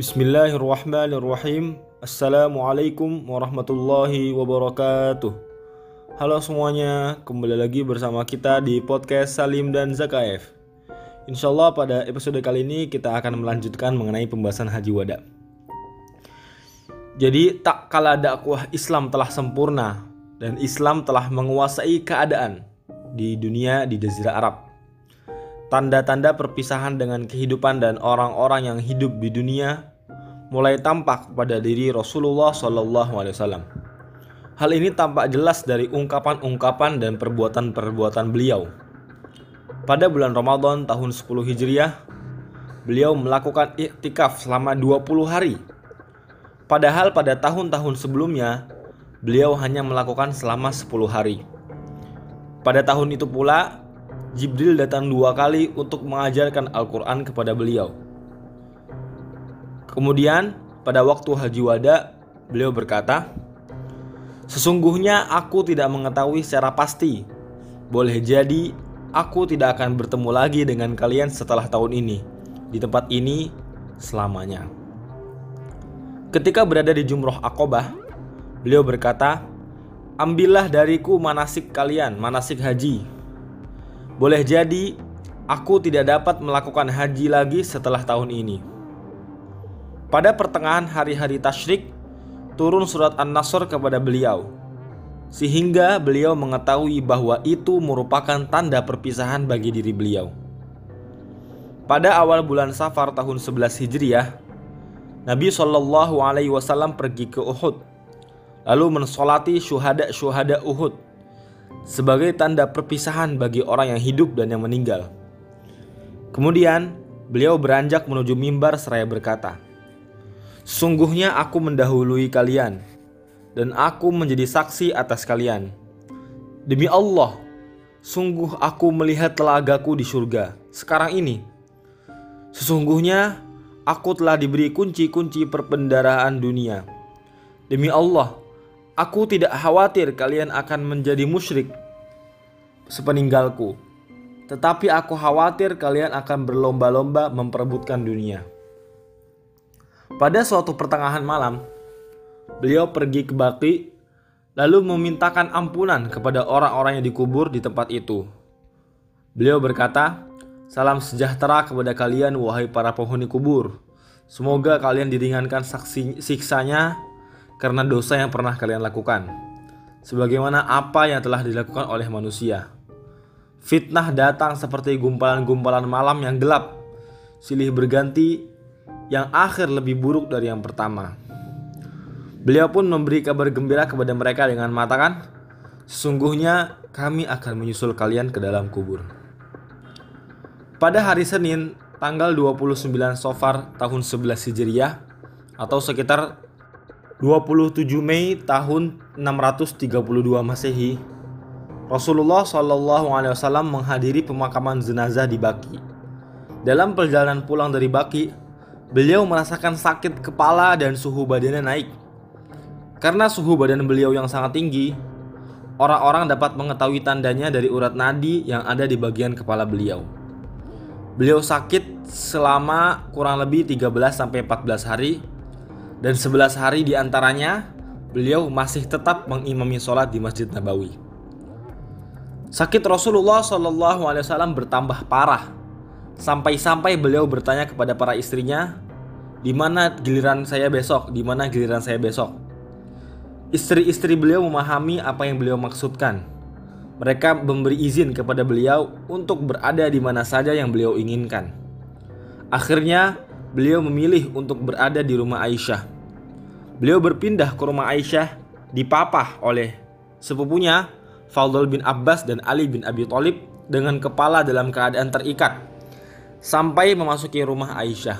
Bismillahirrahmanirrahim. Assalamualaikum warahmatullahi wabarakatuh. Halo semuanya, kembali lagi bersama kita di podcast Salim dan Zakaev. Insya Allah pada episode kali ini kita akan melanjutkan mengenai pembahasan haji wada. Jadi tak kala dakwah Islam telah sempurna dan Islam telah menguasai keadaan di dunia di Jazirah Arab. Tanda-tanda perpisahan dengan kehidupan dan orang-orang yang hidup di dunia mulai tampak pada diri Rasulullah Wasallam. Hal ini tampak jelas dari ungkapan-ungkapan dan perbuatan-perbuatan beliau. Pada bulan Ramadan tahun 10 Hijriah, beliau melakukan iktikaf selama 20 hari. Padahal pada tahun-tahun sebelumnya, beliau hanya melakukan selama 10 hari. Pada tahun itu pula, Jibril datang dua kali untuk mengajarkan Al-Quran kepada beliau. Kemudian, pada waktu Haji Wada, beliau berkata, Sesungguhnya aku tidak mengetahui secara pasti. Boleh jadi aku tidak akan bertemu lagi dengan kalian setelah tahun ini, di tempat ini selamanya. Ketika berada di Jumroh Akobah, beliau berkata, Ambillah dariku manasik kalian, manasik haji, boleh jadi aku tidak dapat melakukan haji lagi setelah tahun ini. Pada pertengahan hari-hari tasyrik, turun surat An-Nasr kepada beliau. Sehingga beliau mengetahui bahwa itu merupakan tanda perpisahan bagi diri beliau. Pada awal bulan Safar tahun 11 Hijriah, Nabi Shallallahu Alaihi Wasallam pergi ke Uhud, lalu mensolati syuhada-syuhada Uhud sebagai tanda perpisahan bagi orang yang hidup dan yang meninggal. Kemudian, beliau beranjak menuju mimbar seraya berkata, Sungguhnya aku mendahului kalian, dan aku menjadi saksi atas kalian. Demi Allah, sungguh aku melihat telagaku di surga sekarang ini. Sesungguhnya aku telah diberi kunci-kunci perpendaraan dunia. Demi Allah, Aku tidak khawatir kalian akan menjadi musyrik sepeninggalku. Tetapi aku khawatir kalian akan berlomba-lomba memperebutkan dunia. Pada suatu pertengahan malam, beliau pergi ke Baki lalu memintakan ampunan kepada orang-orang yang dikubur di tempat itu. Beliau berkata, Salam sejahtera kepada kalian wahai para penghuni kubur. Semoga kalian diringankan saksi siksanya karena dosa yang pernah kalian lakukan, sebagaimana apa yang telah dilakukan oleh manusia. Fitnah datang seperti gumpalan-gumpalan malam yang gelap, silih berganti, yang akhir lebih buruk dari yang pertama. Beliau pun memberi kabar gembira kepada mereka dengan mengatakan, Sesungguhnya kami akan menyusul kalian ke dalam kubur. Pada hari Senin, tanggal 29 Sofar tahun 11 Hijriah atau sekitar 27 Mei tahun 632 Masehi, Rasulullah Shallallahu Alaihi Wasallam menghadiri pemakaman jenazah di Baki. Dalam perjalanan pulang dari Baki, beliau merasakan sakit kepala dan suhu badannya naik. Karena suhu badan beliau yang sangat tinggi, orang-orang dapat mengetahui tandanya dari urat nadi yang ada di bagian kepala beliau. Beliau sakit selama kurang lebih 13 sampai 14 hari dan 11 hari di antaranya beliau masih tetap mengimami sholat di Masjid Nabawi. Sakit Rasulullah Wasallam bertambah parah sampai-sampai beliau bertanya kepada para istrinya, di mana giliran saya besok, di mana giliran saya besok. Istri-istri beliau memahami apa yang beliau maksudkan. Mereka memberi izin kepada beliau untuk berada di mana saja yang beliau inginkan. Akhirnya, beliau memilih untuk berada di rumah Aisyah. Beliau berpindah ke rumah Aisyah dipapah oleh sepupunya Fadl bin Abbas dan Ali bin Abi Thalib dengan kepala dalam keadaan terikat sampai memasuki rumah Aisyah.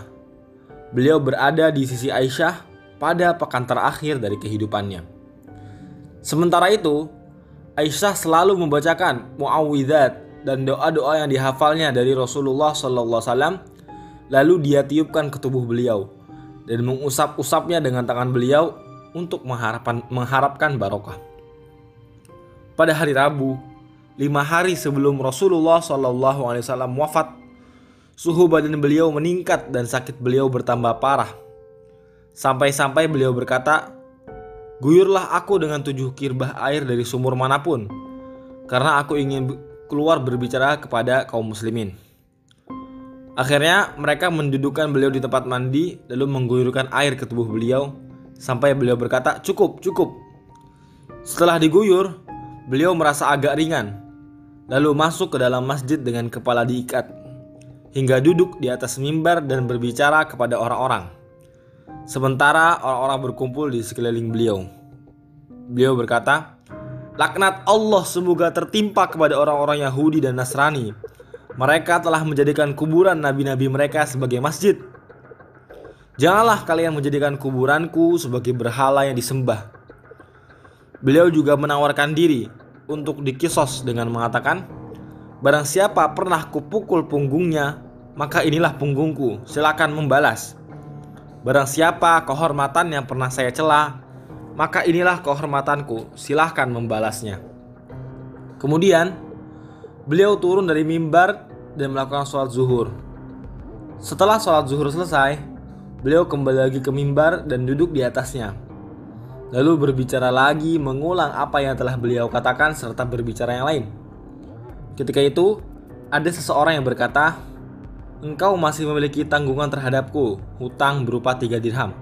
Beliau berada di sisi Aisyah pada pekan terakhir dari kehidupannya. Sementara itu, Aisyah selalu membacakan muawwidzat dan doa-doa yang dihafalnya dari Rasulullah Wasallam Lalu dia tiupkan ke tubuh beliau dan mengusap-usapnya dengan tangan beliau untuk mengharapkan, mengharapkan barokah. Pada hari Rabu, lima hari sebelum Rasulullah SAW wafat, suhu badan beliau meningkat dan sakit beliau bertambah parah. Sampai-sampai beliau berkata, Guyurlah aku dengan tujuh kirbah air dari sumur mana pun, karena aku ingin keluar berbicara kepada kaum muslimin. Akhirnya mereka mendudukkan beliau di tempat mandi lalu mengguyurkan air ke tubuh beliau sampai beliau berkata, "Cukup, cukup." Setelah diguyur, beliau merasa agak ringan lalu masuk ke dalam masjid dengan kepala diikat, hingga duduk di atas mimbar dan berbicara kepada orang-orang. Sementara orang-orang berkumpul di sekeliling beliau. Beliau berkata, Laknat Allah semoga tertimpa kepada orang-orang Yahudi dan Nasrani. Mereka telah menjadikan kuburan nabi-nabi mereka sebagai masjid. Janganlah kalian menjadikan kuburanku sebagai berhala yang disembah. Beliau juga menawarkan diri untuk dikisos dengan mengatakan, Barang siapa pernah kupukul punggungnya, maka inilah punggungku, silakan membalas. Barang siapa kehormatan yang pernah saya cela, maka inilah kehormatanku, silahkan membalasnya. Kemudian, beliau turun dari mimbar dan melakukan sholat zuhur. Setelah sholat zuhur selesai, beliau kembali lagi ke mimbar dan duduk di atasnya lalu berbicara lagi mengulang apa yang telah beliau katakan serta berbicara yang lain. Ketika itu, ada seseorang yang berkata, Engkau masih memiliki tanggungan terhadapku, hutang berupa tiga dirham.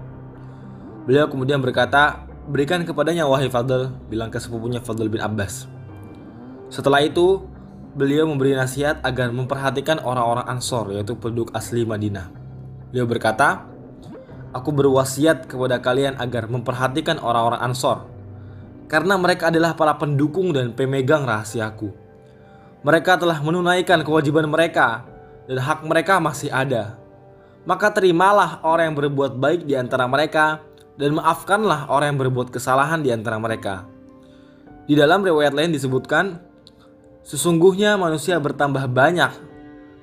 Beliau kemudian berkata, berikan kepadanya wahai Fadl, bilang ke sepupunya Fadl bin Abbas. Setelah itu, beliau memberi nasihat agar memperhatikan orang-orang Ansor, yaitu penduduk asli Madinah. Beliau berkata, Aku berwasiat kepada kalian agar memperhatikan orang-orang Ansor, karena mereka adalah para pendukung dan pemegang rahasiaku. Mereka telah menunaikan kewajiban mereka, dan hak mereka masih ada. Maka terimalah orang yang berbuat baik di antara mereka, dan maafkanlah orang yang berbuat kesalahan di antara mereka. Di dalam riwayat lain disebutkan, sesungguhnya manusia bertambah banyak,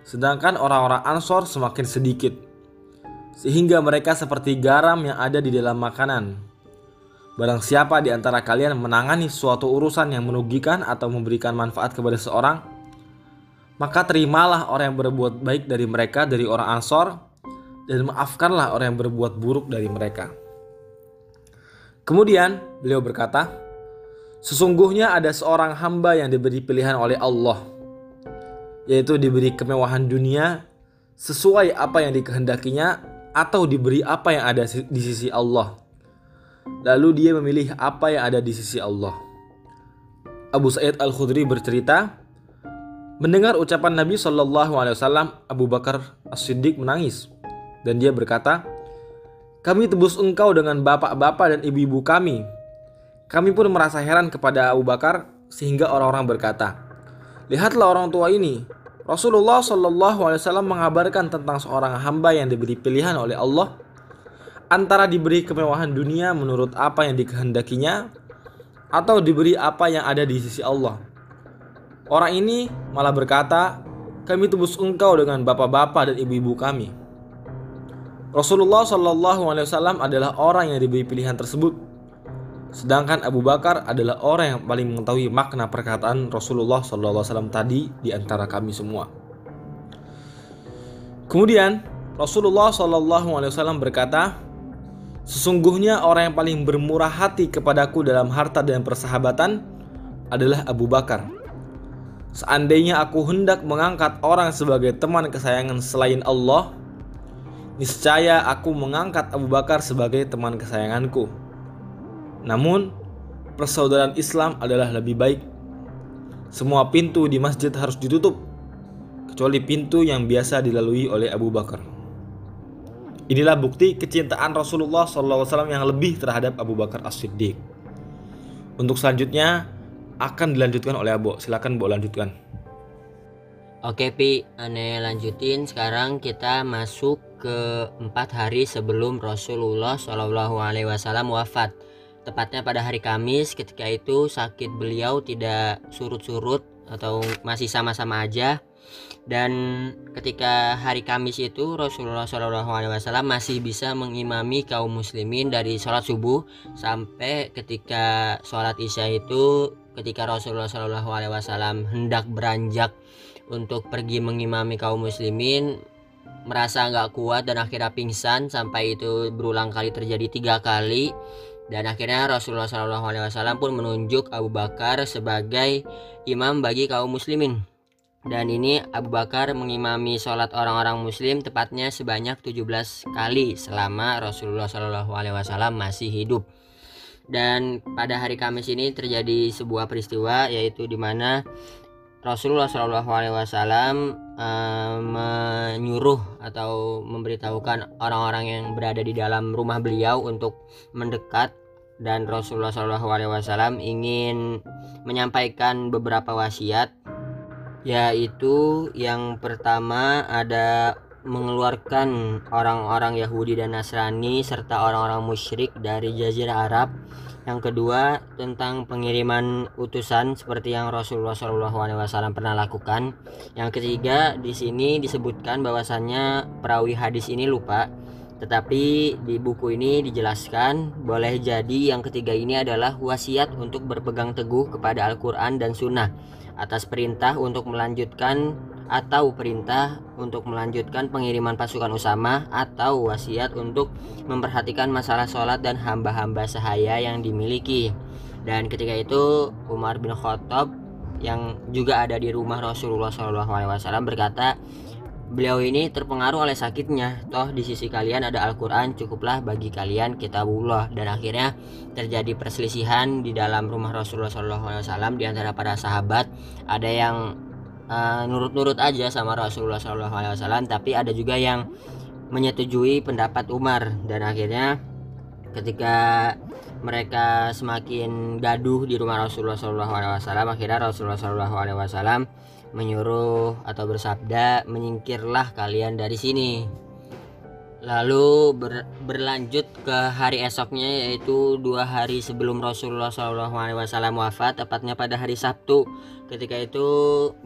sedangkan orang-orang Ansor semakin sedikit sehingga mereka seperti garam yang ada di dalam makanan. Barang siapa di antara kalian menangani suatu urusan yang merugikan atau memberikan manfaat kepada seorang, maka terimalah orang yang berbuat baik dari mereka dari orang Ansor dan maafkanlah orang yang berbuat buruk dari mereka. Kemudian beliau berkata, Sesungguhnya ada seorang hamba yang diberi pilihan oleh Allah, yaitu diberi kemewahan dunia sesuai apa yang dikehendakinya atau diberi apa yang ada di sisi Allah. Lalu dia memilih apa yang ada di sisi Allah. Abu Sa'id Al-Khudri bercerita, mendengar ucapan Nabi Shallallahu Alaihi Wasallam, Abu Bakar As-Siddiq menangis dan dia berkata, kami tebus engkau dengan bapak-bapak dan ibu-ibu kami. Kami pun merasa heran kepada Abu Bakar sehingga orang-orang berkata, lihatlah orang tua ini, Rasulullah Shallallahu Alaihi Wasallam mengabarkan tentang seorang hamba yang diberi pilihan oleh Allah antara diberi kemewahan dunia menurut apa yang dikehendakinya atau diberi apa yang ada di sisi Allah. Orang ini malah berkata, kami tebus engkau dengan bapak-bapak dan ibu-ibu kami. Rasulullah Shallallahu Alaihi Wasallam adalah orang yang diberi pilihan tersebut Sedangkan Abu Bakar adalah orang yang paling mengetahui makna perkataan Rasulullah SAW tadi di antara kami semua. Kemudian Rasulullah SAW berkata, Sesungguhnya orang yang paling bermurah hati kepadaku dalam harta dan persahabatan adalah Abu Bakar. Seandainya aku hendak mengangkat orang sebagai teman kesayangan selain Allah, niscaya aku mengangkat Abu Bakar sebagai teman kesayanganku. Namun, persaudaraan Islam adalah lebih baik. Semua pintu di masjid harus ditutup, kecuali pintu yang biasa dilalui oleh Abu Bakar. Inilah bukti kecintaan Rasulullah SAW yang lebih terhadap Abu Bakar As-Siddiq. Untuk selanjutnya akan dilanjutkan oleh Abu. Silakan Bu lanjutkan. Oke Pi, aneh lanjutin. Sekarang kita masuk ke empat hari sebelum Rasulullah SAW wafat tepatnya pada hari Kamis ketika itu sakit beliau tidak surut-surut atau masih sama-sama aja dan ketika hari Kamis itu Rasulullah SAW masih bisa mengimami kaum muslimin dari sholat subuh sampai ketika sholat isya itu ketika Rasulullah SAW hendak beranjak untuk pergi mengimami kaum muslimin merasa nggak kuat dan akhirnya pingsan sampai itu berulang kali terjadi tiga kali. Dan akhirnya Rasulullah SAW pun menunjuk Abu Bakar sebagai imam bagi kaum muslimin dan ini Abu Bakar mengimami sholat orang-orang muslim tepatnya sebanyak 17 kali selama Rasulullah SAW masih hidup. Dan pada hari Kamis ini terjadi sebuah peristiwa yaitu di mana Rasulullah Shallallahu Alaihi Wasallam uh, menyuruh atau memberitahukan orang-orang yang berada di dalam rumah beliau untuk mendekat. Dan Rasulullah Shallallahu Alaihi Wasallam ingin menyampaikan beberapa wasiat yaitu yang pertama ada mengeluarkan orang-orang Yahudi dan Nasrani serta orang-orang musyrik dari Jazirah Arab. Yang kedua tentang pengiriman utusan seperti yang Rasulullah SAW pernah lakukan. Yang ketiga di sini disebutkan bahwasannya perawi hadis ini lupa, tetapi di buku ini dijelaskan boleh jadi yang ketiga ini adalah wasiat untuk berpegang teguh kepada Al-Quran dan Sunnah atas perintah untuk melanjutkan atau perintah untuk melanjutkan pengiriman pasukan Usama atau wasiat untuk memperhatikan masalah sholat dan hamba-hamba sahaya yang dimiliki. Dan ketika itu Umar bin Khattab yang juga ada di rumah Rasulullah SAW berkata, beliau ini terpengaruh oleh sakitnya. Toh di sisi kalian ada Al-Quran, cukuplah bagi kalian kitabullah. Dan akhirnya terjadi perselisihan di dalam rumah Rasulullah SAW di antara para sahabat. Ada yang Eh, nurut-nurut uh, aja sama Rasulullah SAW tapi ada juga yang menyetujui pendapat Umar dan akhirnya ketika mereka semakin gaduh di rumah Rasulullah SAW akhirnya Rasulullah SAW menyuruh atau bersabda menyingkirlah kalian dari sini. Lalu ber, berlanjut ke hari esoknya yaitu dua hari sebelum Rasulullah SAW wafat tepatnya pada hari Sabtu. Ketika itu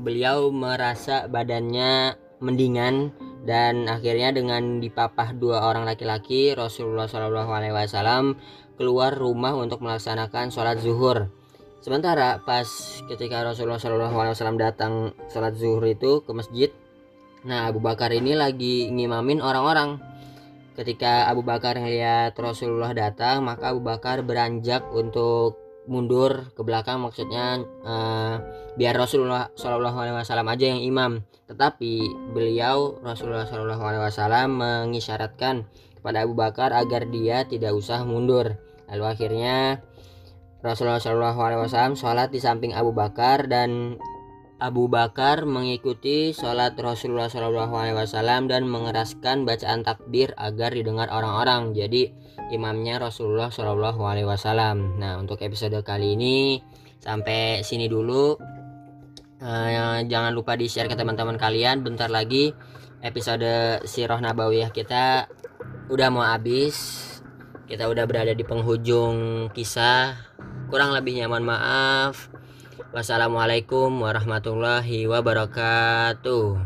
beliau merasa badannya mendingan dan akhirnya dengan dipapah dua orang laki-laki Rasulullah SAW keluar rumah untuk melaksanakan sholat zuhur sementara pas ketika Rasulullah SAW datang sholat zuhur itu ke masjid nah Abu Bakar ini lagi ngimamin orang-orang. Ketika Abu Bakar melihat Rasulullah datang, maka Abu Bakar beranjak untuk mundur ke belakang maksudnya uh, biar Rasulullah Wasallam aja yang imam. Tetapi beliau Rasulullah Wasallam mengisyaratkan kepada Abu Bakar agar dia tidak usah mundur. Lalu akhirnya Rasulullah Wasallam sholat di samping Abu Bakar dan Abu Bakar mengikuti sholat Rasulullah SAW dan mengeraskan bacaan takbir agar didengar orang-orang. Jadi imamnya Rasulullah SAW. Nah untuk episode kali ini sampai sini dulu. Uh, jangan lupa di share ke teman-teman kalian. Bentar lagi episode Sirah Nabawiyah kita udah mau habis. Kita udah berada di penghujung kisah. Kurang lebihnya mohon maaf. Wassalamualaikum warahmatullahi wabarakatuh.